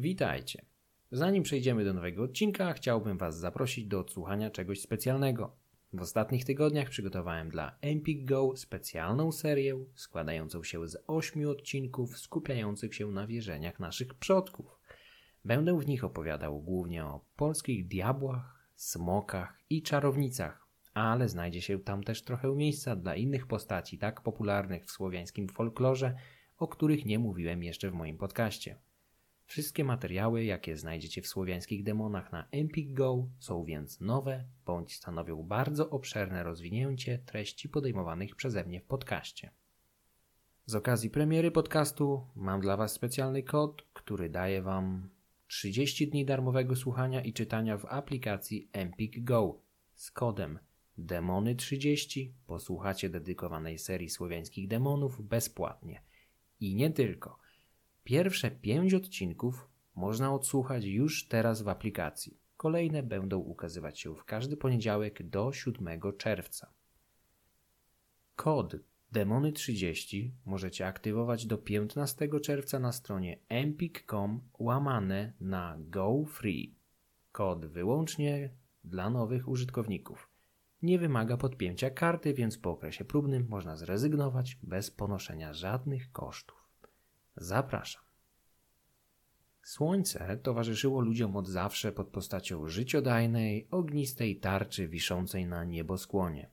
Witajcie. Zanim przejdziemy do nowego odcinka, chciałbym Was zaprosić do odsłuchania czegoś specjalnego. W ostatnich tygodniach przygotowałem dla Empik Go specjalną serię składającą się z ośmiu odcinków skupiających się na wierzeniach naszych przodków. Będę w nich opowiadał głównie o polskich diabłach, smokach i czarownicach, ale znajdzie się tam też trochę miejsca dla innych postaci tak popularnych w słowiańskim folklorze, o których nie mówiłem jeszcze w moim podcaście. Wszystkie materiały, jakie znajdziecie w słowiańskich demonach na Empik Go są więc nowe, bądź stanowią bardzo obszerne rozwinięcie treści podejmowanych przeze mnie w podcaście. Z okazji premiery podcastu mam dla Was specjalny kod, który daje Wam 30 dni darmowego słuchania i czytania w aplikacji Empik Go z kodem Demony30 posłuchacie dedykowanej serii słowiańskich demonów bezpłatnie. I nie tylko – Pierwsze pięć odcinków można odsłuchać już teraz w aplikacji. Kolejne będą ukazywać się w każdy poniedziałek do 7 czerwca. Kod Demony30 możecie aktywować do 15 czerwca na stronie empik.com łamane na Go Free. Kod wyłącznie dla nowych użytkowników. Nie wymaga podpięcia karty, więc po okresie próbnym można zrezygnować bez ponoszenia żadnych kosztów. Zapraszam. Słońce towarzyszyło ludziom od zawsze pod postacią życiodajnej, ognistej tarczy wiszącej na nieboskłonie.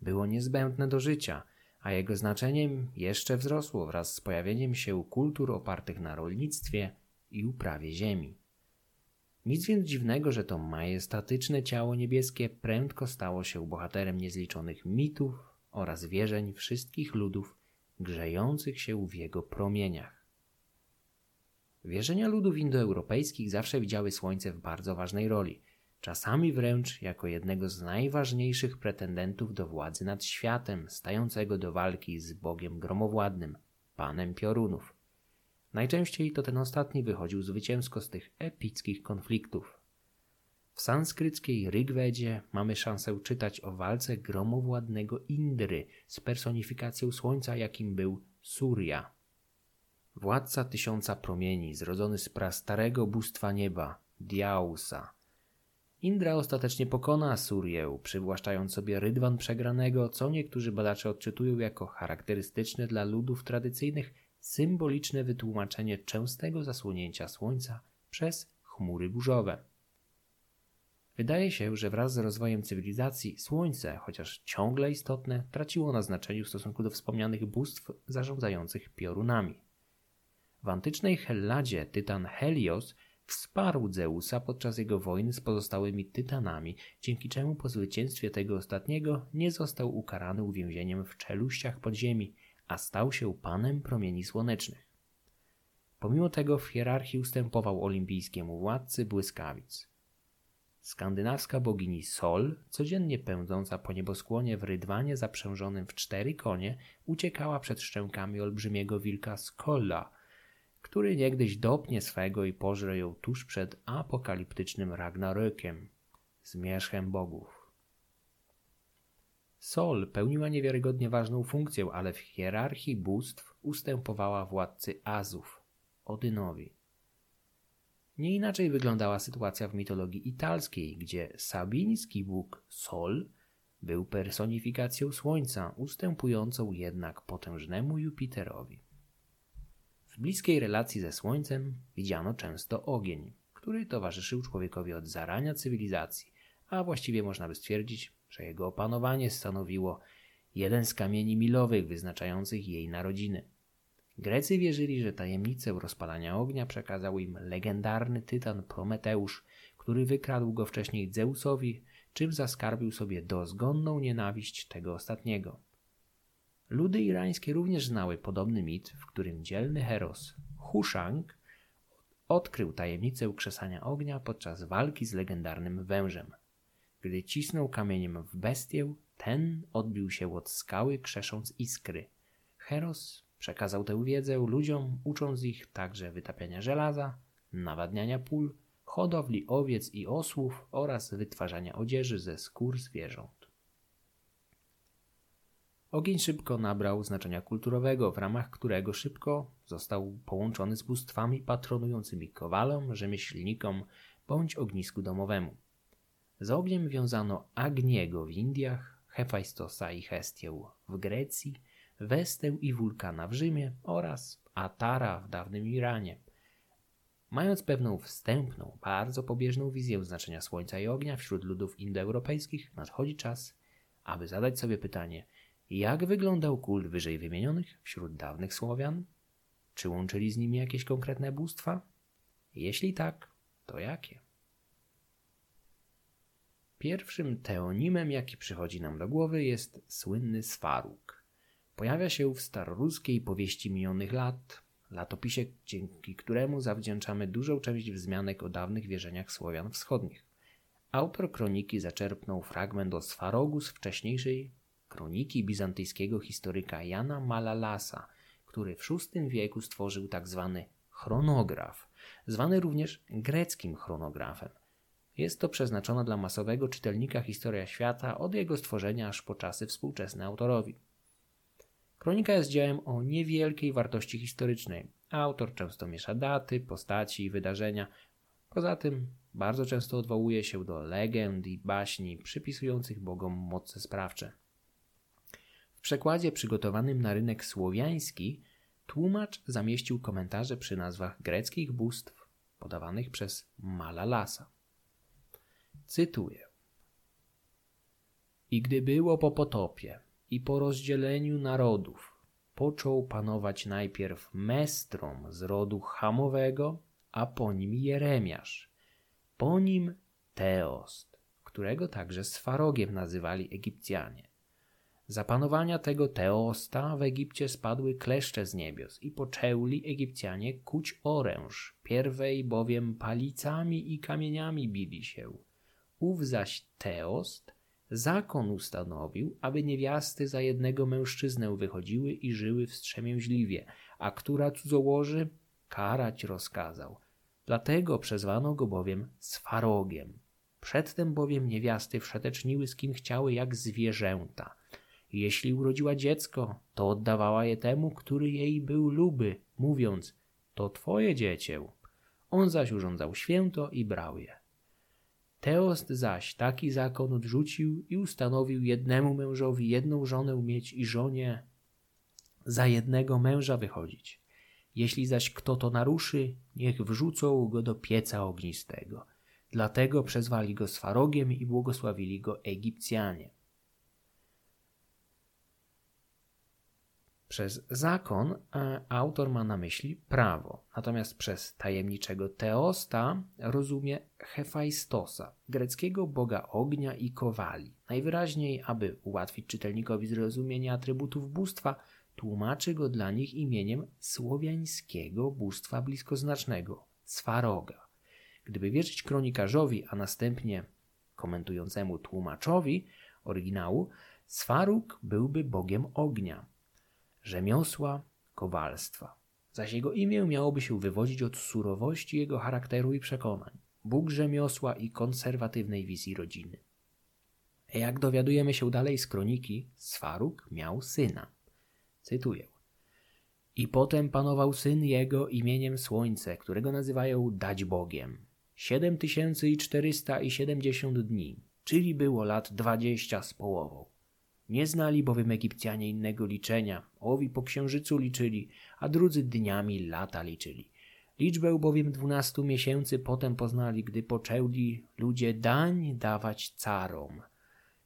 Było niezbędne do życia, a jego znaczeniem jeszcze wzrosło wraz z pojawieniem się kultur opartych na rolnictwie i uprawie ziemi. Nic więc dziwnego, że to majestatyczne ciało niebieskie prędko stało się bohaterem niezliczonych mitów oraz wierzeń wszystkich ludów grzejących się w jego promieniach. Wierzenia ludów indoeuropejskich zawsze widziały Słońce w bardzo ważnej roli, czasami wręcz jako jednego z najważniejszych pretendentów do władzy nad światem, stającego do walki z Bogiem gromowładnym, Panem Piorunów. Najczęściej to ten ostatni wychodził zwycięsko z tych epickich konfliktów. W sanskryckiej Rigvedzie mamy szansę czytać o walce gromowładnego Indry z personifikacją słońca, jakim był Surya. Władca tysiąca promieni, zrodzony z prastarego bóstwa nieba, Diausa. Indra ostatecznie pokona Surję, przywłaszczając sobie rydwan przegranego, co niektórzy badacze odczytują jako charakterystyczne dla ludów tradycyjnych symboliczne wytłumaczenie częstego zasłonięcia słońca przez chmury burzowe. Wydaje się, że wraz z rozwojem cywilizacji Słońce, chociaż ciągle istotne, traciło na znaczeniu w stosunku do wspomnianych bóstw zarządzających piorunami. W antycznej Helladzie tytan Helios wsparł Zeusa podczas jego wojny z pozostałymi tytanami, dzięki czemu po zwycięstwie tego ostatniego nie został ukarany uwięzieniem w czeluściach podziemi, a stał się panem promieni słonecznych. Pomimo tego w hierarchii ustępował olimpijskiemu władcy błyskawic. Skandynawska bogini Sol, codziennie pędząca po nieboskłonie w rydwanie zaprzężonym w cztery konie, uciekała przed szczękami olbrzymiego wilka Skolla, który niegdyś dopnie swego i pożre ją tuż przed apokaliptycznym Ragnarökiem, zmierzchem bogów. Sol pełniła niewiarygodnie ważną funkcję, ale w hierarchii bóstw ustępowała władcy Azów, Odynowi. Nie inaczej wyglądała sytuacja w mitologii italskiej, gdzie sabiński bóg Sol był personifikacją słońca, ustępującą jednak potężnemu Jupiterowi. W bliskiej relacji ze słońcem widziano często ogień, który towarzyszył człowiekowi od zarania cywilizacji, a właściwie można by stwierdzić, że jego opanowanie stanowiło jeden z kamieni milowych wyznaczających jej narodziny. Grecy wierzyli, że tajemnicę rozpalania ognia przekazał im legendarny tytan Prometeusz, który wykradł go wcześniej Zeusowi, czym zaskarbił sobie dozgonną nienawiść tego ostatniego. Ludy irańskie również znały podobny mit, w którym dzielny heros Hushang odkrył tajemnicę krzesania ognia podczas walki z legendarnym wężem. Gdy cisnął kamieniem w bestię, ten odbił się od skały, krzesząc iskry. Heros Przekazał tę wiedzę ludziom, ucząc ich także wytapiania żelaza, nawadniania pól, hodowli owiec i osłów oraz wytwarzania odzieży ze skór zwierząt. Ogień szybko nabrał znaczenia kulturowego, w ramach którego szybko został połączony z bóstwami patronującymi kowalom, rzemieślnikom bądź ognisku domowemu. Z ogniem wiązano Agniego w Indiach, Hefajstosa i Hestię w Grecji, Westę i Wulkana w Rzymie oraz Atara w dawnym Iranie. Mając pewną wstępną, bardzo pobieżną wizję znaczenia Słońca i ognia wśród ludów indoeuropejskich, nadchodzi czas, aby zadać sobie pytanie, jak wyglądał kult wyżej wymienionych wśród dawnych Słowian? Czy łączyli z nimi jakieś konkretne bóstwa? Jeśli tak, to jakie? Pierwszym teonimem, jaki przychodzi nam do głowy, jest słynny Swaruk. Pojawia się w staroruskiej powieści minionych lat, latopisie, dzięki któremu zawdzięczamy dużą część wzmianek o dawnych wierzeniach Słowian wschodnich. Autor kroniki zaczerpnął fragment o Swarogu z wcześniejszej kroniki bizantyjskiego historyka Jana Malalasa, który w VI wieku stworzył tzw. Tak chronograf, zwany również greckim chronografem. Jest to przeznaczona dla masowego czytelnika historia świata od jego stworzenia aż po czasy współczesne autorowi. Kronika jest dziełem o niewielkiej wartości historycznej. Autor często miesza daty, postaci i wydarzenia. Poza tym bardzo często odwołuje się do legend i baśni przypisujących bogom moce sprawcze. W przekładzie przygotowanym na rynek słowiański tłumacz zamieścił komentarze przy nazwach greckich bóstw podawanych przez Malalasa. Cytuję. I gdy było po potopie i po rozdzieleniu narodów, począł panować najpierw Mestrom z rodu Hamowego, a po nim Jeremiasz, po nim Teost, którego także Sfarogiem nazywali Egipcjanie. Za panowania tego Teosta w Egipcie spadły kleszcze z niebios i poczęli Egipcjanie kuć oręż, pierwej bowiem palicami i kamieniami bili się – Ów zaś Teost zakon ustanowił, aby niewiasty za jednego mężczyznę wychodziły i żyły wstrzemięźliwie, a która cudzołoży karać rozkazał. Dlatego przezwano go bowiem Sfarogiem. Przedtem bowiem niewiasty wszeteczniły z kim chciały jak zwierzęta. Jeśli urodziła dziecko, to oddawała je temu, który jej był luby, mówiąc, to twoje dziecię. On zaś urządzał święto i brał je. Teost zaś taki zakon odrzucił i ustanowił jednemu mężowi jedną żonę mieć i żonie za jednego męża wychodzić. Jeśli zaś kto to naruszy, niech wrzucą go do pieca ognistego. Dlatego przezwali go Swarogiem i błogosławili go Egipcjanie. Przez zakon autor ma na myśli prawo, natomiast przez tajemniczego Teosta rozumie Hefajstosa, greckiego boga ognia i kowali. Najwyraźniej, aby ułatwić czytelnikowi zrozumienie atrybutów bóstwa, tłumaczy go dla nich imieniem słowiańskiego bóstwa bliskoznacznego Swaroga. Gdyby wierzyć kronikarzowi, a następnie komentującemu tłumaczowi oryginału, Swaruk byłby bogiem ognia rzemiosła, kowalstwa. Zaś jego imię miałoby się wywodzić od surowości jego charakteru i przekonań, Bóg rzemiosła i konserwatywnej wizji rodziny. Jak dowiadujemy się dalej z kroniki, Sfaruk miał syna. Cytuję. I potem panował syn jego imieniem Słońce, którego nazywają dać Bogiem. Siedem tysięcy i czterysta i siedemdziesiąt dni, czyli było lat dwadzieścia z połową. Nie znali bowiem Egipcjanie innego liczenia. Owi po księżycu liczyli, a drudzy dniami lata liczyli. Liczbę bowiem dwunastu miesięcy potem poznali, gdy poczęli ludzie dań dawać carom.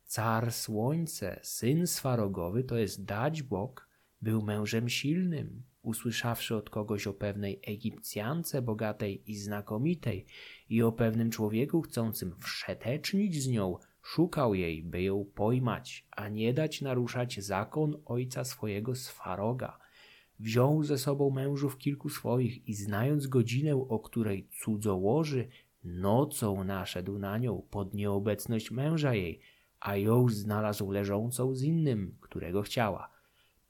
Car Słońce, syn Swarogowy, to jest dać Bóg, był mężem silnym. Usłyszawszy od kogoś o pewnej Egipcjance bogatej i znakomitej i o pewnym człowieku chcącym wszetecznić z nią, Szukał jej, by ją pojmać, a nie dać naruszać zakon ojca swojego Swaroga. Wziął ze sobą mężów kilku swoich i znając godzinę, o której cudzołoży, nocą naszedł na nią pod nieobecność męża jej, a ją znalazł leżącą z innym, którego chciała.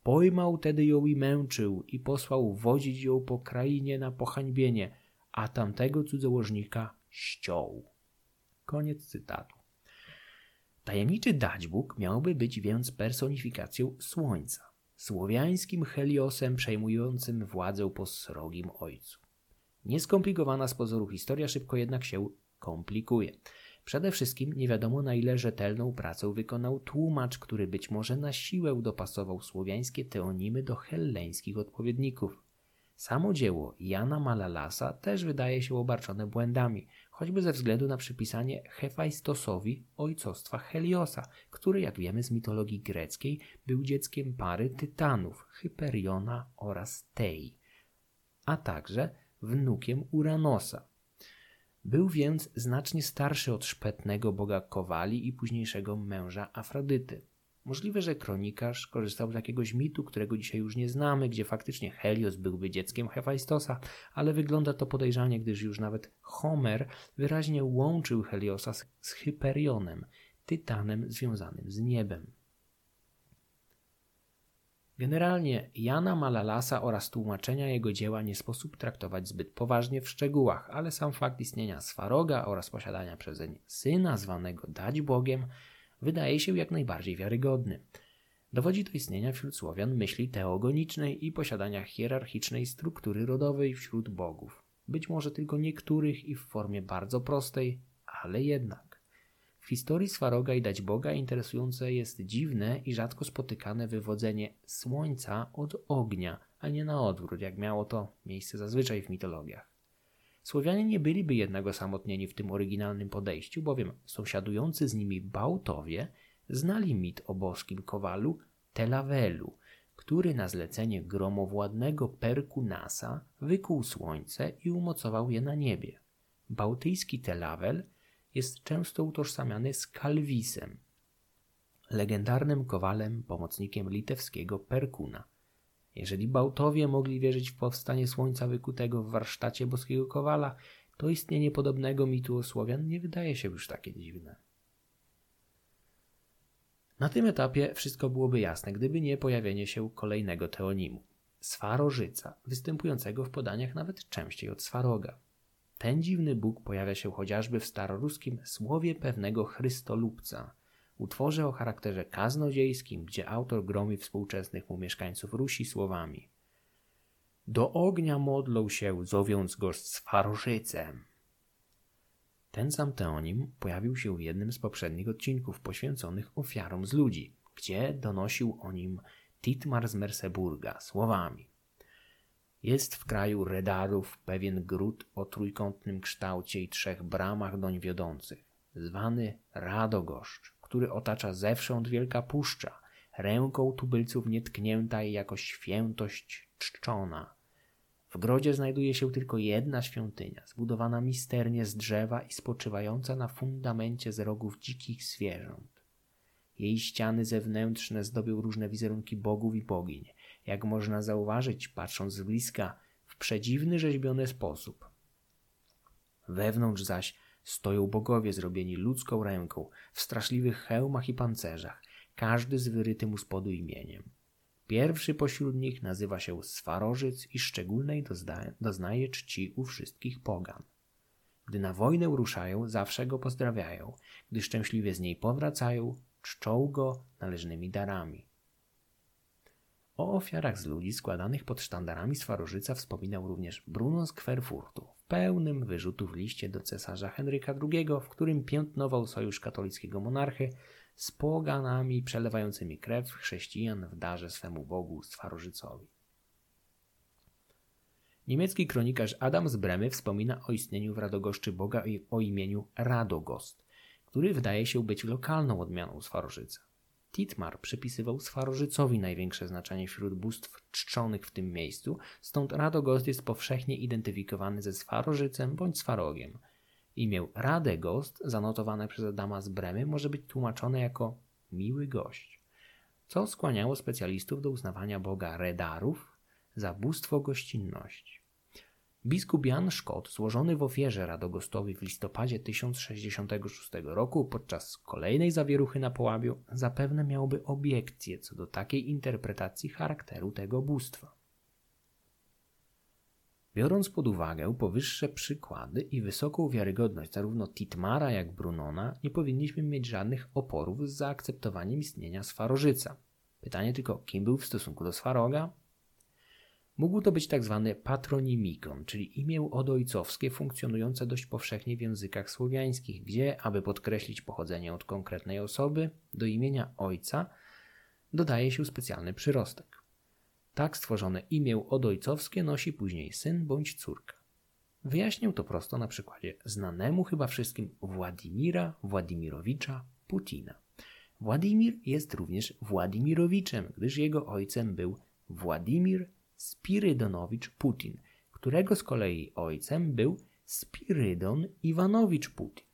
Pojmał tedy ją i męczył i posłał wodzić ją po krainie na pohańbienie, a tamtego cudzołożnika ściął. Koniec cytatu. Tajemniczy Daćbóg miałby być więc personifikacją słońca, słowiańskim Heliosem przejmującym władzę po srogim ojcu. Nieskomplikowana z pozoru historia szybko jednak się komplikuje. Przede wszystkim nie wiadomo na ile rzetelną pracę wykonał tłumacz, który być może na siłę dopasował słowiańskie teonimy do helleńskich odpowiedników. Samo dzieło Jana Malalasa też wydaje się obarczone błędami, choćby ze względu na przypisanie Hefajstosowi ojcostwa Heliosa, który, jak wiemy z mitologii greckiej, był dzieckiem pary tytanów Hyperiona oraz Tei, a także wnukiem Uranosa. Był więc znacznie starszy od szpetnego boga Kowali i późniejszego męża Afrodyty. Możliwe, że kronikarz korzystał z jakiegoś mitu, którego dzisiaj już nie znamy, gdzie faktycznie Helios byłby dzieckiem Hefajstosa, ale wygląda to podejrzanie, gdyż już nawet Homer wyraźnie łączył Heliosa z, z Hyperionem, tytanem związanym z niebem. Generalnie Jana Malalasa oraz tłumaczenia jego dzieła nie sposób traktować zbyt poważnie w szczegółach, ale sam fakt istnienia Swaroga oraz posiadania przezeń syna zwanego Dać Bogiem wydaje się jak najbardziej wiarygodny. Dowodzi to istnienia wśród Słowian myśli teogonicznej i posiadania hierarchicznej struktury rodowej wśród bogów. Być może tylko niektórych i w formie bardzo prostej, ale jednak. W historii Swaroga i Dać Boga interesujące jest dziwne i rzadko spotykane wywodzenie słońca od ognia, a nie na odwrót, jak miało to miejsce zazwyczaj w mitologiach. Słowianie nie byliby jednak osamotnieni w tym oryginalnym podejściu, bowiem sąsiadujący z nimi Bałtowie znali mit o boskim kowalu Telavelu, który na zlecenie gromowładnego Perkunasa wykuł słońce i umocował je na niebie. Bałtyjski Telavel jest często utożsamiany z Kalwisem, legendarnym kowalem, pomocnikiem litewskiego Perkuna – jeżeli Bałtowie mogli wierzyć w powstanie słońca wykutego w warsztacie boskiego kowala, to istnienie podobnego mitu o Słowian nie wydaje się już takie dziwne. Na tym etapie wszystko byłoby jasne, gdyby nie pojawienie się kolejnego teonimu Swarożyca, występującego w podaniach nawet częściej od Swaroga. Ten dziwny Bóg pojawia się chociażby w staroruskim słowie pewnego Chrystolubca – utworze o charakterze kaznodziejskim, gdzie autor gromi współczesnych mu mieszkańców Rusi słowami. Do ognia modlą się, zowiąc go z farożycem. Ten sam teonim pojawił się w jednym z poprzednich odcinków poświęconych ofiarom z ludzi, gdzie donosił o nim Titmar z Merseburga słowami. Jest w kraju Redarów pewien gród o trójkątnym kształcie i trzech bramach doń wiodących, zwany Radogoszcz który otacza zewsząd wielka puszcza, ręką tubylców nietknięta i jako świętość czczona. W grodzie znajduje się tylko jedna świątynia, zbudowana misternie z drzewa i spoczywająca na fundamencie z rogów dzikich zwierząt. Jej ściany zewnętrzne zdobią różne wizerunki bogów i bogiń, jak można zauważyć, patrząc z bliska, w przedziwny rzeźbiony sposób. Wewnątrz zaś stoją bogowie zrobieni ludzką ręką, w straszliwych hełmach i pancerzach, każdy z wyrytym u spodu imieniem. Pierwszy pośród nich nazywa się Swarożyc i szczególnej dozna doznaje czci u wszystkich pogan. Gdy na wojnę ruszają, zawsze go pozdrawiają, gdy szczęśliwie z niej powracają, czczą go należnymi darami. O ofiarach z ludzi składanych pod sztandarami Swarożyca wspominał również Bruno z Kwerfurtu pełnym wyrzutów liście do cesarza Henryka II, w którym piętnował sojusz katolickiego monarchy z poganami przelewającymi krew chrześcijan w darze swemu Bogu Swarożycowi. Niemiecki kronikarz Adam z Bremy wspomina o istnieniu w Radogoszczy Boga o imieniu Radogost, który wydaje się być lokalną odmianą Swarożyca. Titmar przypisywał Swarożycowi największe znaczenie wśród bóstw czczonych w tym miejscu, stąd Radogost jest powszechnie identyfikowany ze Swarożycem bądź Swarogiem. Imię Radegost, zanotowane przez Adama z Bremy, może być tłumaczone jako miły gość, co skłaniało specjalistów do uznawania boga Redarów za bóstwo gościnności. Biskup Jan Szkot, złożony w ofierze Radogostowi w listopadzie 1066 roku podczas kolejnej zawieruchy na Połabiu, zapewne miałby obiekcje co do takiej interpretacji charakteru tego bóstwa. Biorąc pod uwagę powyższe przykłady i wysoką wiarygodność zarówno Titmara jak Brunona, nie powinniśmy mieć żadnych oporów z zaakceptowaniem istnienia Swarożyca. Pytanie tylko, kim był w stosunku do Swaroga? Mógł to być tzw. Tak patronimikon, czyli imię odojcowskie funkcjonujące dość powszechnie w językach słowiańskich, gdzie, aby podkreślić pochodzenie od konkretnej osoby, do imienia ojca dodaje się specjalny przyrostek. Tak stworzone imię odojcowskie nosi później syn bądź córka. Wyjaśnię to prosto na przykładzie znanemu chyba wszystkim Władimira Władimirowicza Putina. Władimir jest również Władimirowiczem, gdyż jego ojcem był Władimir Spirydonowicz Putin, którego z kolei ojcem był Spirydon Iwanowicz Putin.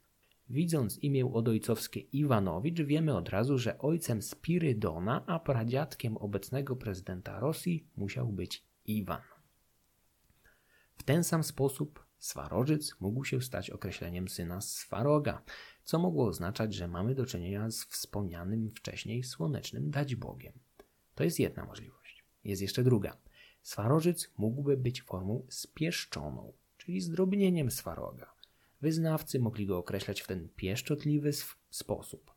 Widząc imię odojcowskie Iwanowicz, wiemy od razu, że ojcem Spirydona, a pradziadkiem obecnego prezydenta Rosji musiał być Iwan. W ten sam sposób Swarożyc mógł się stać określeniem syna Swaroga, co mogło oznaczać, że mamy do czynienia z wspomnianym wcześniej słonecznym dać Bogiem. To jest jedna możliwość. Jest jeszcze druga. Swarożyc mógłby być formą spieszczoną, czyli zdrobnieniem swaroga. Wyznawcy mogli go określać w ten pieszczotliwy sposób.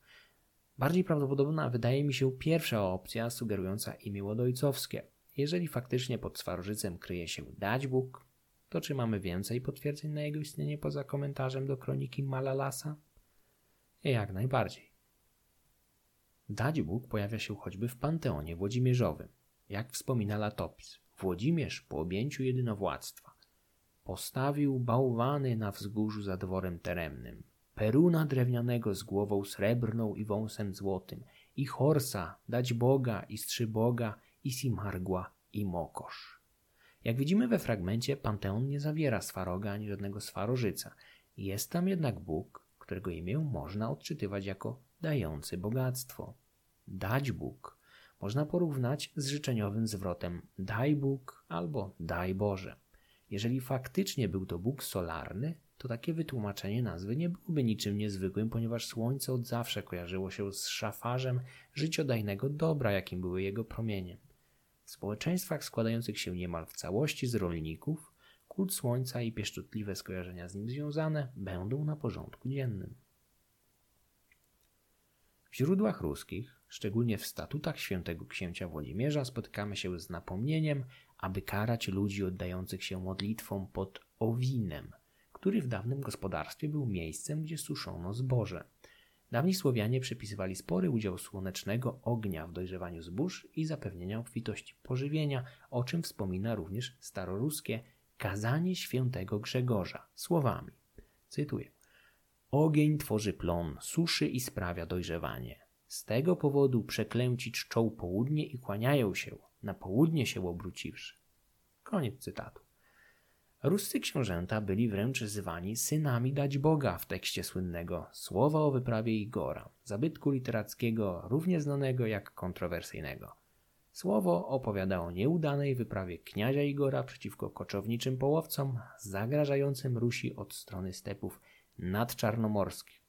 Bardziej prawdopodobna wydaje mi się pierwsza opcja sugerująca imię łodojcowskie. Jeżeli faktycznie pod Swarożycem kryje się dać Bóg, to czy mamy więcej potwierdzeń na jego istnienie poza komentarzem do kroniki Malalasa? Jak najbardziej. Dać Bóg pojawia się choćby w Panteonie Włodzimierzowym, jak wspomina Latopis. Włodzimierz po objęciu jedynowładztwa postawił bałwany na wzgórzu za dworem teremnym, peruna drewnianego z głową srebrną i wąsem złotym, i horsa, dać Boga, i strzyboga, i simargła, i mokosz. Jak widzimy we fragmencie, Panteon nie zawiera swaroga ani żadnego swarożyca. Jest tam jednak Bóg, którego imię można odczytywać jako dający bogactwo. Dać Bóg można porównać z życzeniowym zwrotem daj Bóg albo daj Boże. Jeżeli faktycznie był to Bóg solarny, to takie wytłumaczenie nazwy nie byłoby niczym niezwykłym, ponieważ Słońce od zawsze kojarzyło się z szafarzem życiodajnego dobra, jakim były jego promienie. W społeczeństwach składających się niemal w całości z rolników, kult Słońca i pieszczotliwe skojarzenia z nim związane będą na porządku dziennym. W źródłach ruskich, szczególnie w statutach świętego księcia Włodzimierza, spotykamy się z napomnieniem, aby karać ludzi oddających się modlitwom pod Owinem, który w dawnym gospodarstwie był miejscem, gdzie suszono zboże. Dawni Słowianie przypisywali spory udział słonecznego ognia w dojrzewaniu zbóż i zapewnienia obfitości pożywienia, o czym wspomina również staroruskie kazanie świętego Grzegorza słowami. Cytuję. Ogień tworzy plon, suszy i sprawia dojrzewanie. Z tego powodu przeklęci czczą południe i kłaniają się, na południe się obróciwszy. Koniec cytatu. Ruscy książęta byli wręcz zwani synami dać Boga w tekście słynnego Słowa o wyprawie Igora, zabytku literackiego równie znanego jak kontrowersyjnego. Słowo opowiada o nieudanej wyprawie kniazia Igora przeciwko koczowniczym połowcom zagrażającym Rusi od strony stepów nadczarnomorskich.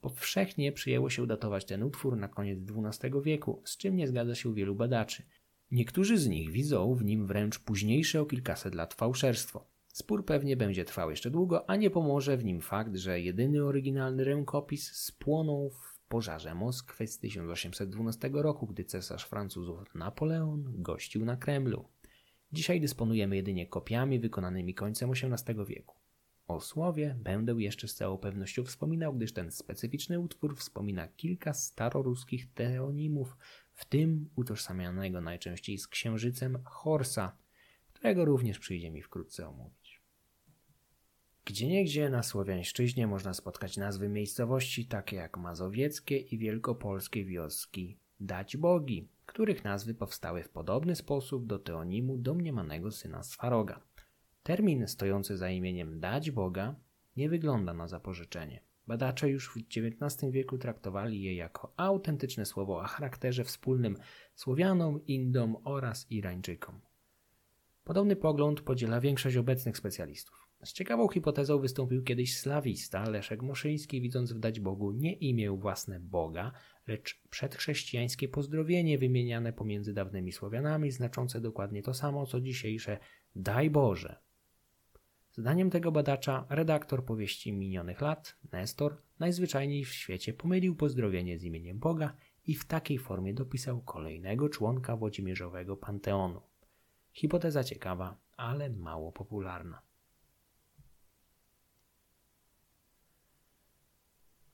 Powszechnie przyjęło się datować ten utwór na koniec XII wieku, z czym nie zgadza się wielu badaczy. Niektórzy z nich widzą w nim wręcz późniejsze o kilkaset lat fałszerstwo. Spór pewnie będzie trwał jeszcze długo, a nie pomoże w nim fakt, że jedyny oryginalny rękopis spłonął w pożarze Moskwy z 1812 roku, gdy cesarz Francuzów Napoleon gościł na Kremlu. Dzisiaj dysponujemy jedynie kopiami wykonanymi końcem XVIII wieku. O słowie będę jeszcze z całą pewnością wspominał, gdyż ten specyficzny utwór wspomina kilka staroruskich teonimów, w tym utożsamianego najczęściej z księżycem Horsa, którego również przyjdzie mi wkrótce omówić. Gdzieniegdzie na Słowiańszczyźnie można spotkać nazwy miejscowości takie jak mazowieckie i wielkopolskie wioski Dać Bogi, których nazwy powstały w podobny sposób do teonimu domniemanego syna Swaroga. Termin stojący za imieniem dać Boga nie wygląda na zapożyczenie. Badacze już w XIX wieku traktowali je jako autentyczne słowo o charakterze wspólnym Słowianom, Indom oraz Irańczykom. Podobny pogląd podziela większość obecnych specjalistów. Z ciekawą hipotezą wystąpił kiedyś slawista Leszek Moszyński, widząc w dać Bogu nie imię własne Boga, lecz przedchrześcijańskie pozdrowienie wymieniane pomiędzy dawnymi Słowianami, znaczące dokładnie to samo co dzisiejsze Daj Boże. Zdaniem tego badacza, redaktor powieści minionych lat, Nestor, najzwyczajniej w świecie pomylił pozdrowienie z imieniem Boga i w takiej formie dopisał kolejnego członka Włodzimierzowego Panteonu. Hipoteza ciekawa, ale mało popularna.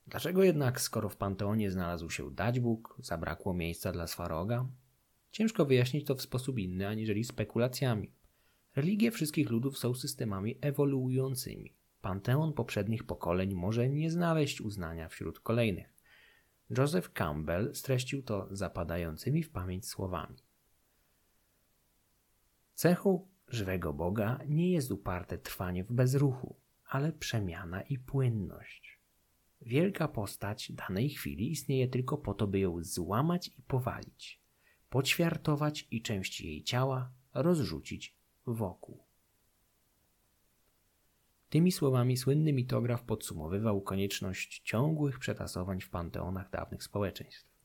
Dlaczego jednak, skoro w Panteonie znalazł się Bóg, zabrakło miejsca dla Swaroga? Ciężko wyjaśnić to w sposób inny aniżeli spekulacjami. Religie wszystkich ludów są systemami ewoluującymi. Panteon poprzednich pokoleń może nie znaleźć uznania wśród kolejnych. Joseph Campbell streścił to zapadającymi w pamięć słowami. Cechą żywego Boga nie jest uparte trwanie w bezruchu, ale przemiana i płynność. Wielka postać danej chwili istnieje tylko po to, by ją złamać i powalić, poćwiartować i części jej ciała rozrzucić wokół. Tymi słowami słynny mitograf podsumowywał konieczność ciągłych przetasowań w panteonach dawnych społeczeństw.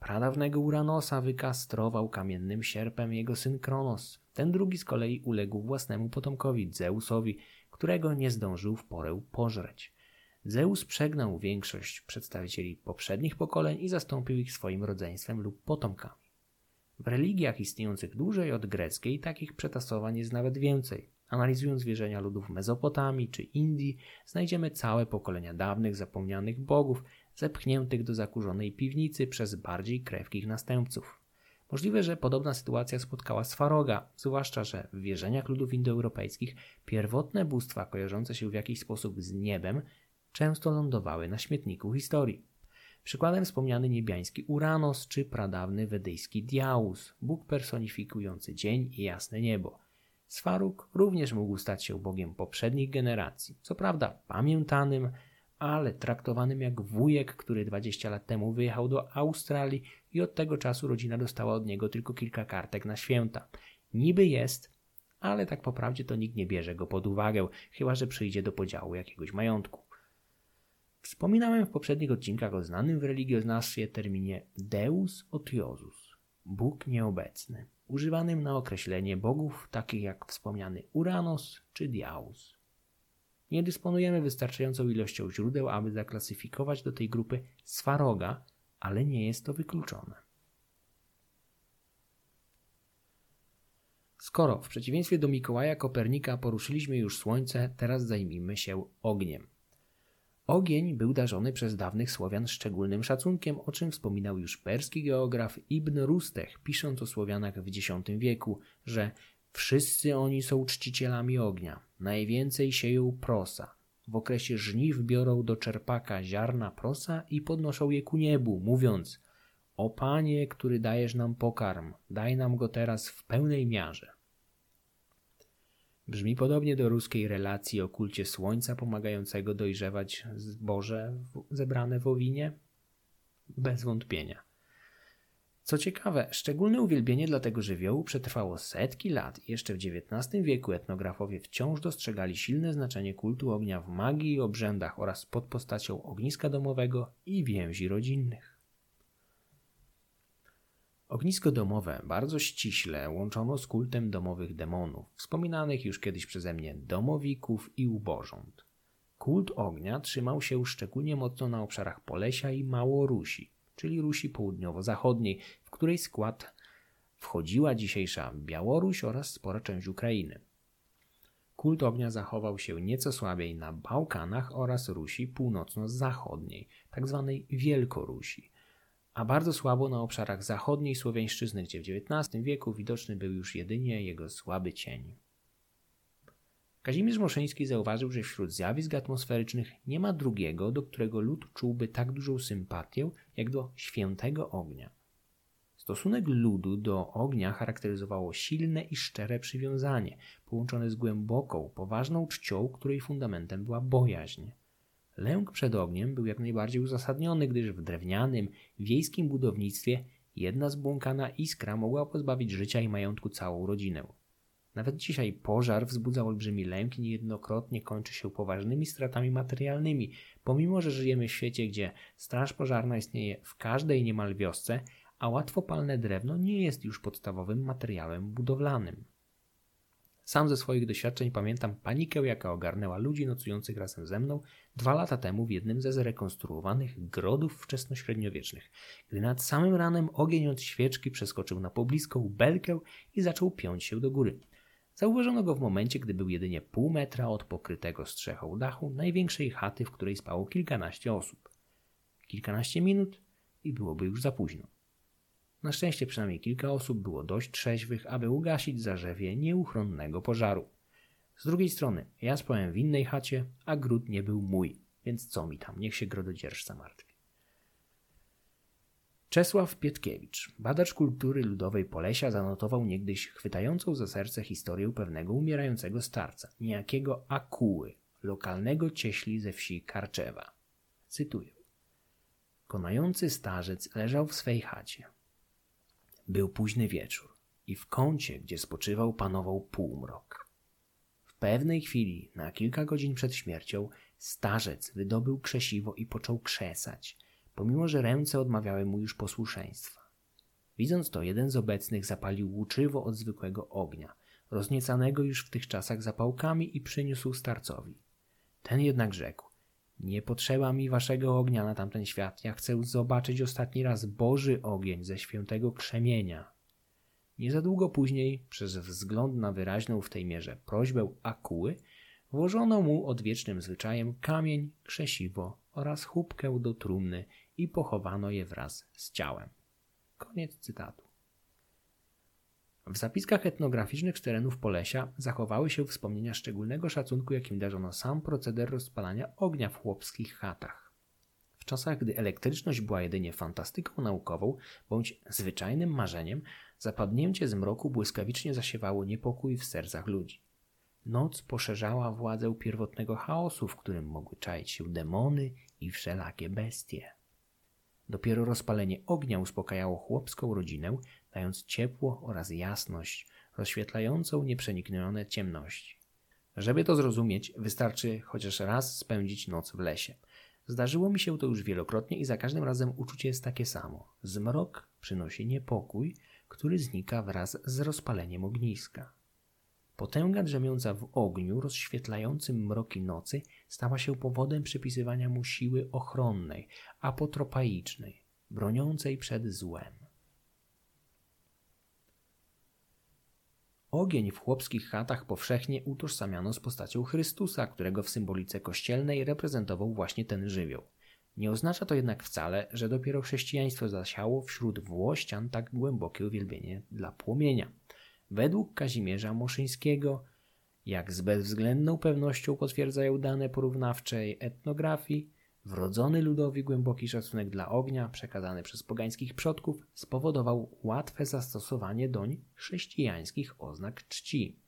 Pradawnego Uranosa wykastrował kamiennym sierpem jego syn Kronos. Ten drugi z kolei uległ własnemu potomkowi Zeusowi, którego nie zdążył w porę pożreć. Zeus przegnał większość przedstawicieli poprzednich pokoleń i zastąpił ich swoim rodzeństwem lub potomkami. W religiach istniejących dłużej od greckiej takich przetasowań jest nawet więcej. Analizując wierzenia ludów Mezopotamii czy Indii, znajdziemy całe pokolenia dawnych, zapomnianych bogów, zepchniętych do zakurzonej piwnicy przez bardziej krewkich następców. Możliwe, że podobna sytuacja spotkała Swaroga, zwłaszcza, że w wierzeniach ludów indoeuropejskich pierwotne bóstwa kojarzące się w jakiś sposób z niebem często lądowały na śmietniku historii. Przykładem wspomniany niebiański Uranos czy pradawny wedyjski Diaus, bóg personifikujący dzień i jasne niebo. Swaruk również mógł stać się bogiem poprzednich generacji, co prawda pamiętanym, ale traktowanym jak wujek, który 20 lat temu wyjechał do Australii i od tego czasu rodzina dostała od niego tylko kilka kartek na święta. Niby jest, ale tak po prawdzie to nikt nie bierze go pod uwagę, chyba że przyjdzie do podziału jakiegoś majątku. Wspominałem w poprzednich odcinkach o znanym w religioznawstwie terminie Deus otiosus, Bóg nieobecny, używanym na określenie bogów takich jak wspomniany Uranos czy Diaus. Nie dysponujemy wystarczającą ilością źródeł, aby zaklasyfikować do tej grupy Swaroga, ale nie jest to wykluczone. Skoro w przeciwieństwie do Mikołaja Kopernika poruszyliśmy już Słońce, teraz zajmijmy się ogniem. Ogień był darzony przez dawnych Słowian szczególnym szacunkiem, o czym wspominał już perski geograf Ibn Rustech, pisząc o Słowianach w X wieku, że wszyscy oni są czcicielami ognia, najwięcej sieją prosa. W okresie żniw biorą do czerpaka ziarna prosa i podnoszą je ku niebu, mówiąc O Panie, który dajesz nam pokarm, daj nam go teraz w pełnej miarze. Brzmi podobnie do ruskiej relacji o kulcie słońca pomagającego dojrzewać zboże zebrane w owinie? Bez wątpienia. Co ciekawe, szczególne uwielbienie dla tego żywiołu przetrwało setki lat i jeszcze w XIX wieku etnografowie wciąż dostrzegali silne znaczenie kultu ognia w magii i obrzędach oraz pod postacią ogniska domowego i więzi rodzinnych. Ognisko domowe bardzo ściśle łączono z kultem domowych demonów, wspominanych już kiedyś przeze mnie domowików i ubożąt. Kult ognia trzymał się szczególnie mocno na obszarach Polesia i Małorusi, czyli Rusi południowo-zachodniej, w której skład wchodziła dzisiejsza Białoruś oraz spora część Ukrainy. Kult ognia zachował się nieco słabiej na Bałkanach oraz Rusi północno-zachodniej, tzw. Tak Wielkorusi – a bardzo słabo na obszarach zachodniej Słowiańszczyzny, gdzie w XIX wieku widoczny był już jedynie jego słaby cień. Kazimierz Moszyński zauważył, że wśród zjawisk atmosferycznych nie ma drugiego, do którego lud czułby tak dużą sympatię, jak do świętego ognia. Stosunek ludu do ognia charakteryzowało silne i szczere przywiązanie, połączone z głęboką, poważną czcią, której fundamentem była bojaźń. Lęk przed ogniem był jak najbardziej uzasadniony, gdyż w drewnianym, wiejskim budownictwie jedna zbłąkana iskra mogła pozbawić życia i majątku całą rodzinę. Nawet dzisiaj pożar wzbudza olbrzymi lęk i niejednokrotnie kończy się poważnymi stratami materialnymi, pomimo że żyjemy w świecie, gdzie straż pożarna istnieje w każdej niemal wiosce, a łatwopalne drewno nie jest już podstawowym materiałem budowlanym. Sam ze swoich doświadczeń pamiętam panikę, jaka ogarnęła ludzi nocujących razem ze mną dwa lata temu w jednym ze zrekonstruowanych grodów wczesnośredniowiecznych, gdy nad samym ranem ogień od świeczki przeskoczył na pobliską belkę i zaczął piąć się do góry. Zauważono go w momencie, gdy był jedynie pół metra od pokrytego strzechą dachu największej chaty, w której spało kilkanaście osób. Kilkanaście minut i byłoby już za późno. Na szczęście przynajmniej kilka osób było dość trzeźwych, aby ugasić zarzewie nieuchronnego pożaru. Z drugiej strony, ja spałem w innej chacie, a gród nie był mój, więc co mi tam, niech się grododzierżca martwi. Czesław Pietkiewicz, badacz kultury ludowej Polesia, zanotował niegdyś chwytającą za serce historię pewnego umierającego starca, niejakiego Akuły, lokalnego cieśli ze wsi Karczewa. Cytuję. Konający starzec leżał w swej chacie. Był późny wieczór i w kącie, gdzie spoczywał, panował półmrok. W pewnej chwili, na kilka godzin przed śmiercią, starzec wydobył krzesiwo i począł krzesać, pomimo że ręce odmawiały mu już posłuszeństwa. Widząc to, jeden z obecnych zapalił łuczywo od zwykłego ognia, rozniecanego już w tych czasach zapałkami i przyniósł starcowi. Ten jednak rzekł: Nie potrzeba mi waszego ognia na tamten świat. Ja chcę zobaczyć ostatni raz Boży ogień ze świętego krzemienia. Nie za długo później, przez wzgląd na wyraźną w tej mierze prośbę Akuły, włożono mu odwiecznym zwyczajem kamień, krzesiwo oraz chubkę do trumny i pochowano je wraz z ciałem. Koniec cytatu. W zapiskach etnograficznych z terenów Polesia zachowały się wspomnienia szczególnego szacunku, jakim darzono sam proceder rozpalania ognia w chłopskich chatach. W czasach, gdy elektryczność była jedynie fantastyką naukową bądź zwyczajnym marzeniem, zapadnięcie z mroku błyskawicznie zasiewało niepokój w sercach ludzi. Noc poszerzała władzę pierwotnego chaosu, w którym mogły czaić się demony i wszelakie bestie. Dopiero rozpalenie ognia uspokajało chłopską rodzinę, dając ciepło oraz jasność, rozświetlającą nieprzeniknione ciemności. Żeby to zrozumieć, wystarczy chociaż raz spędzić noc w lesie. Zdarzyło mi się to już wielokrotnie i za każdym razem uczucie jest takie samo. Zmrok przynosi niepokój, który znika wraz z rozpaleniem ogniska. Potęga drzemiąca w ogniu rozświetlającym mroki nocy stała się powodem przypisywania mu siły ochronnej, apotropaicznej, broniącej przed złem. Ogień w chłopskich chatach powszechnie utożsamiano z postacią Chrystusa, którego w symbolice kościelnej reprezentował właśnie ten żywioł. Nie oznacza to jednak wcale, że dopiero chrześcijaństwo zasiało wśród Włościan tak głębokie uwielbienie dla płomienia. Według Kazimierza Moszyńskiego, jak z bezwzględną pewnością potwierdzają dane porównawczej etnografii, wrodzony ludowi głęboki szacunek dla ognia przekazany przez pogańskich przodków spowodował łatwe zastosowanie doń chrześcijańskich oznak czci.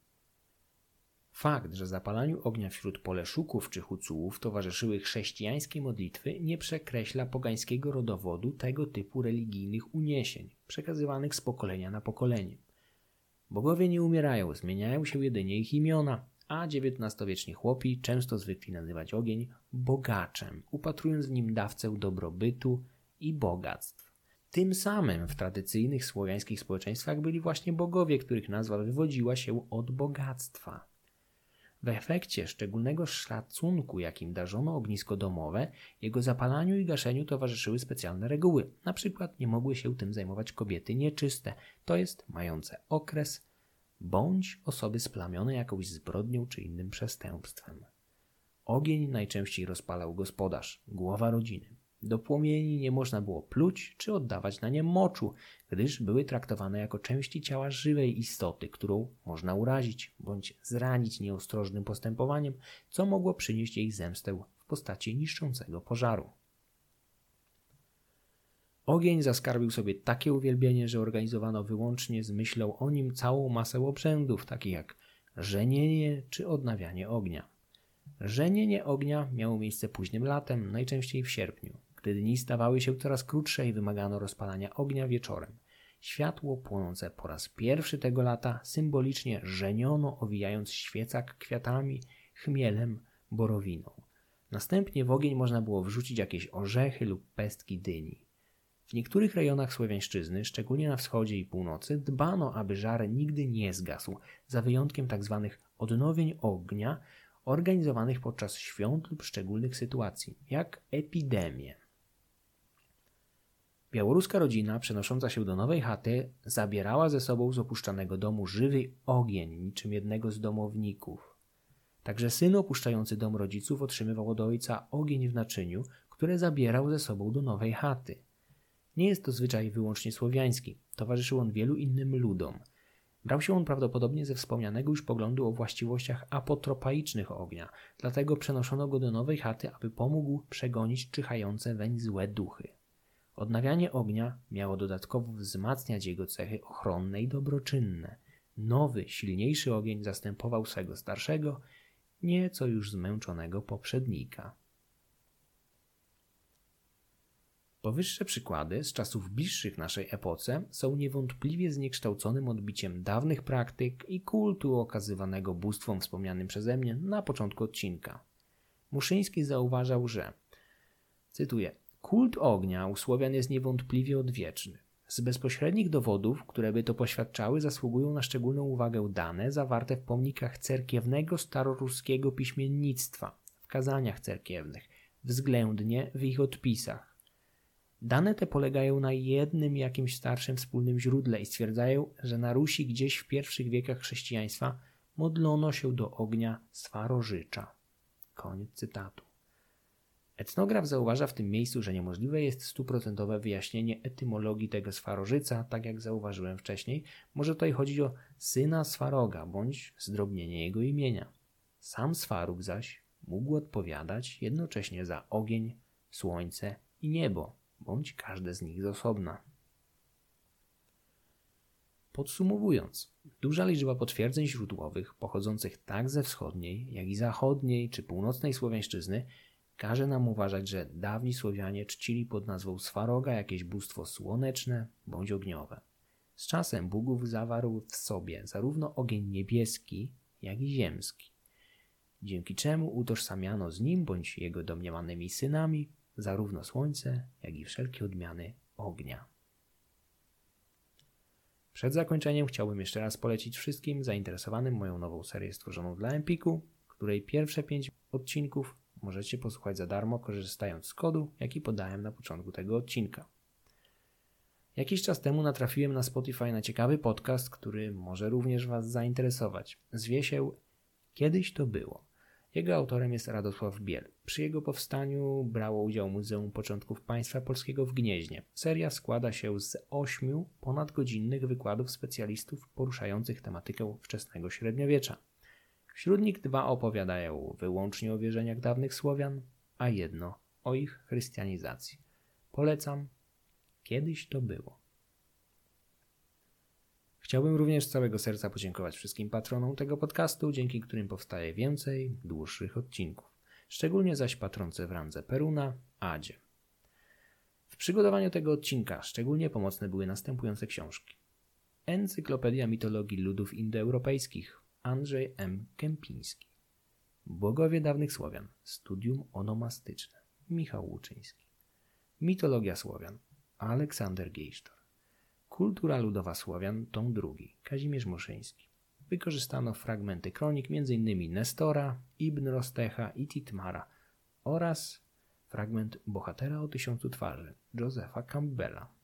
Fakt, że zapalaniu ognia wśród poleszuków czy hucułów towarzyszyły chrześcijańskie modlitwy, nie przekreśla pogańskiego rodowodu tego typu religijnych uniesień, przekazywanych z pokolenia na pokolenie. Bogowie nie umierają, zmieniają się jedynie ich imiona, a XIX-wieczni chłopi często zwykli nazywać ogień bogaczem, upatrując w nim dawcę dobrobytu i bogactw. Tym samym w tradycyjnych słowiańskich społeczeństwach byli właśnie bogowie, których nazwa wywodziła się od bogactwa. W efekcie szczególnego szacunku, jakim darzono ognisko domowe, jego zapalaniu i gaszeniu towarzyszyły specjalne reguły. Na przykład nie mogły się tym zajmować kobiety nieczyste, to jest mające okres, bądź osoby splamione jakąś zbrodnią czy innym przestępstwem. Ogień najczęściej rozpalał gospodarz, głowa rodziny. Do płomieni nie można było pluć czy oddawać na nie moczu, gdyż były traktowane jako części ciała żywej istoty, którą można urazić bądź zranić nieostrożnym postępowaniem, co mogło przynieść jej zemstę w postaci niszczącego pożaru. Ogień zaskarbił sobie takie uwielbienie, że organizowano wyłącznie z myślą o nim całą masę obrzędów, takich jak żenienie czy odnawianie ognia. Żenienie ognia miało miejsce późnym latem, najczęściej w sierpniu. Gdy dni stawały się coraz krótsze i wymagano rozpalania ognia wieczorem. Światło płonące po raz pierwszy tego lata symbolicznie żeniono, owijając świecak kwiatami, chmielem, borowiną. Następnie w ogień można było wrzucić jakieś orzechy lub pestki dyni. W niektórych rejonach Słowiańszczyzny, szczególnie na wschodzie i północy, dbano, aby żar nigdy nie zgasł, za wyjątkiem tzw. Tak odnowień ognia organizowanych podczas świąt lub szczególnych sytuacji, jak epidemie. Białoruska rodzina, przenosząca się do nowej chaty, zabierała ze sobą z opuszczanego domu żywy ogień, niczym jednego z domowników. Także syn opuszczający dom rodziców otrzymywał od ojca ogień w naczyniu, które zabierał ze sobą do nowej chaty. Nie jest to zwyczaj wyłącznie słowiański, towarzyszył on wielu innym ludom. Brał się on prawdopodobnie ze wspomnianego już poglądu o właściwościach apotropaicznych ognia, dlatego przenoszono go do nowej chaty, aby pomógł przegonić czyhające weń złe duchy. Odnawianie ognia miało dodatkowo wzmacniać jego cechy ochronne i dobroczynne. Nowy, silniejszy ogień zastępował swego starszego, nieco już zmęczonego poprzednika. Powyższe przykłady z czasów bliższych naszej epoce są niewątpliwie zniekształconym odbiciem dawnych praktyk i kultu okazywanego bóstwom wspomnianym przeze mnie na początku odcinka. Muszyński zauważał, że, cytuję, kult ognia u Słowian jest niewątpliwie odwieczny. Z bezpośrednich dowodów, które by to poświadczały, zasługują na szczególną uwagę dane zawarte w pomnikach cerkiewnego staroruskiego piśmiennictwa, w kazaniach cerkiewnych, względnie w ich odpisach. Dane te polegają na jednym jakimś starszym wspólnym źródle i stwierdzają, że na Rusi gdzieś w pierwszych wiekach chrześcijaństwa modlono się do ognia swarożycza. Koniec cytatu. Etnograf zauważa w tym miejscu, że niemożliwe jest stuprocentowe wyjaśnienie etymologii tego swarożyca, tak jak zauważyłem wcześniej. Może tutaj chodzić o syna Swaroga bądź zdrobnienie jego imienia. Sam Swarug zaś mógł odpowiadać jednocześnie za ogień, słońce i niebo, bądź każde z nich z osobna. Podsumowując, duża liczba potwierdzeń źródłowych pochodzących tak ze wschodniej, jak i zachodniej czy północnej Słowiańszczyzny każe nam uważać, że dawni Słowianie czcili pod nazwą Swaroga jakieś bóstwo słoneczne bądź ogniowe. Z czasem Bóg zawarł w sobie zarówno ogień niebieski, jak i ziemski, dzięki czemu utożsamiano z nim bądź jego domniemanymi synami zarówno słońce, jak i wszelkie odmiany ognia. Przed zakończeniem chciałbym jeszcze raz polecić wszystkim zainteresowanym moją nową serię stworzoną dla Empiku, której pierwsze pięć odcinków możecie posłuchać za darmo, korzystając z kodu, jaki podałem na początku tego odcinka. Jakiś czas temu natrafiłem na Spotify na ciekawy podcast, który może również Was zainteresować. Zwie się Kiedyś to było. Jego autorem jest Radosław Biel. Przy jego powstaniu brało udział Muzeum Początków Państwa Polskiego w Gnieźnie. Seria składa się z ośmiu ponadgodzinnych wykładów specjalistów poruszających tematykę wczesnego średniowiecza. Wśród nich dwa opowiadają wyłącznie o wierzeniach dawnych Słowian, a jedno o ich chrystianizacji. Polecam. Kiedyś to było. Chciałbym również z całego serca podziękować wszystkim patronom tego podcastu, dzięki którym powstaje więcej dłuższych odcinków. Szczególnie zaś patronce w randze Peruna, Adzie. W przygotowaniu tego odcinka szczególnie pomocne były następujące książki. Encyklopedia mitologii ludów indoeuropejskich Andrzej M. Kępiński. Bogowie dawnych Słowian. Studium onomastyczne. Michał Łuczyński. Mitologia Słowian. Aleksander Gejsztor. Kultura ludowa Słowian, tom drugi, Kazimierz Muszyński. Wykorzystano fragmenty kronik m.in. Nestora, Ibn Rostecha i Titmara oraz fragment Bohatera o tysiącu twarzy, Josepha Campbella.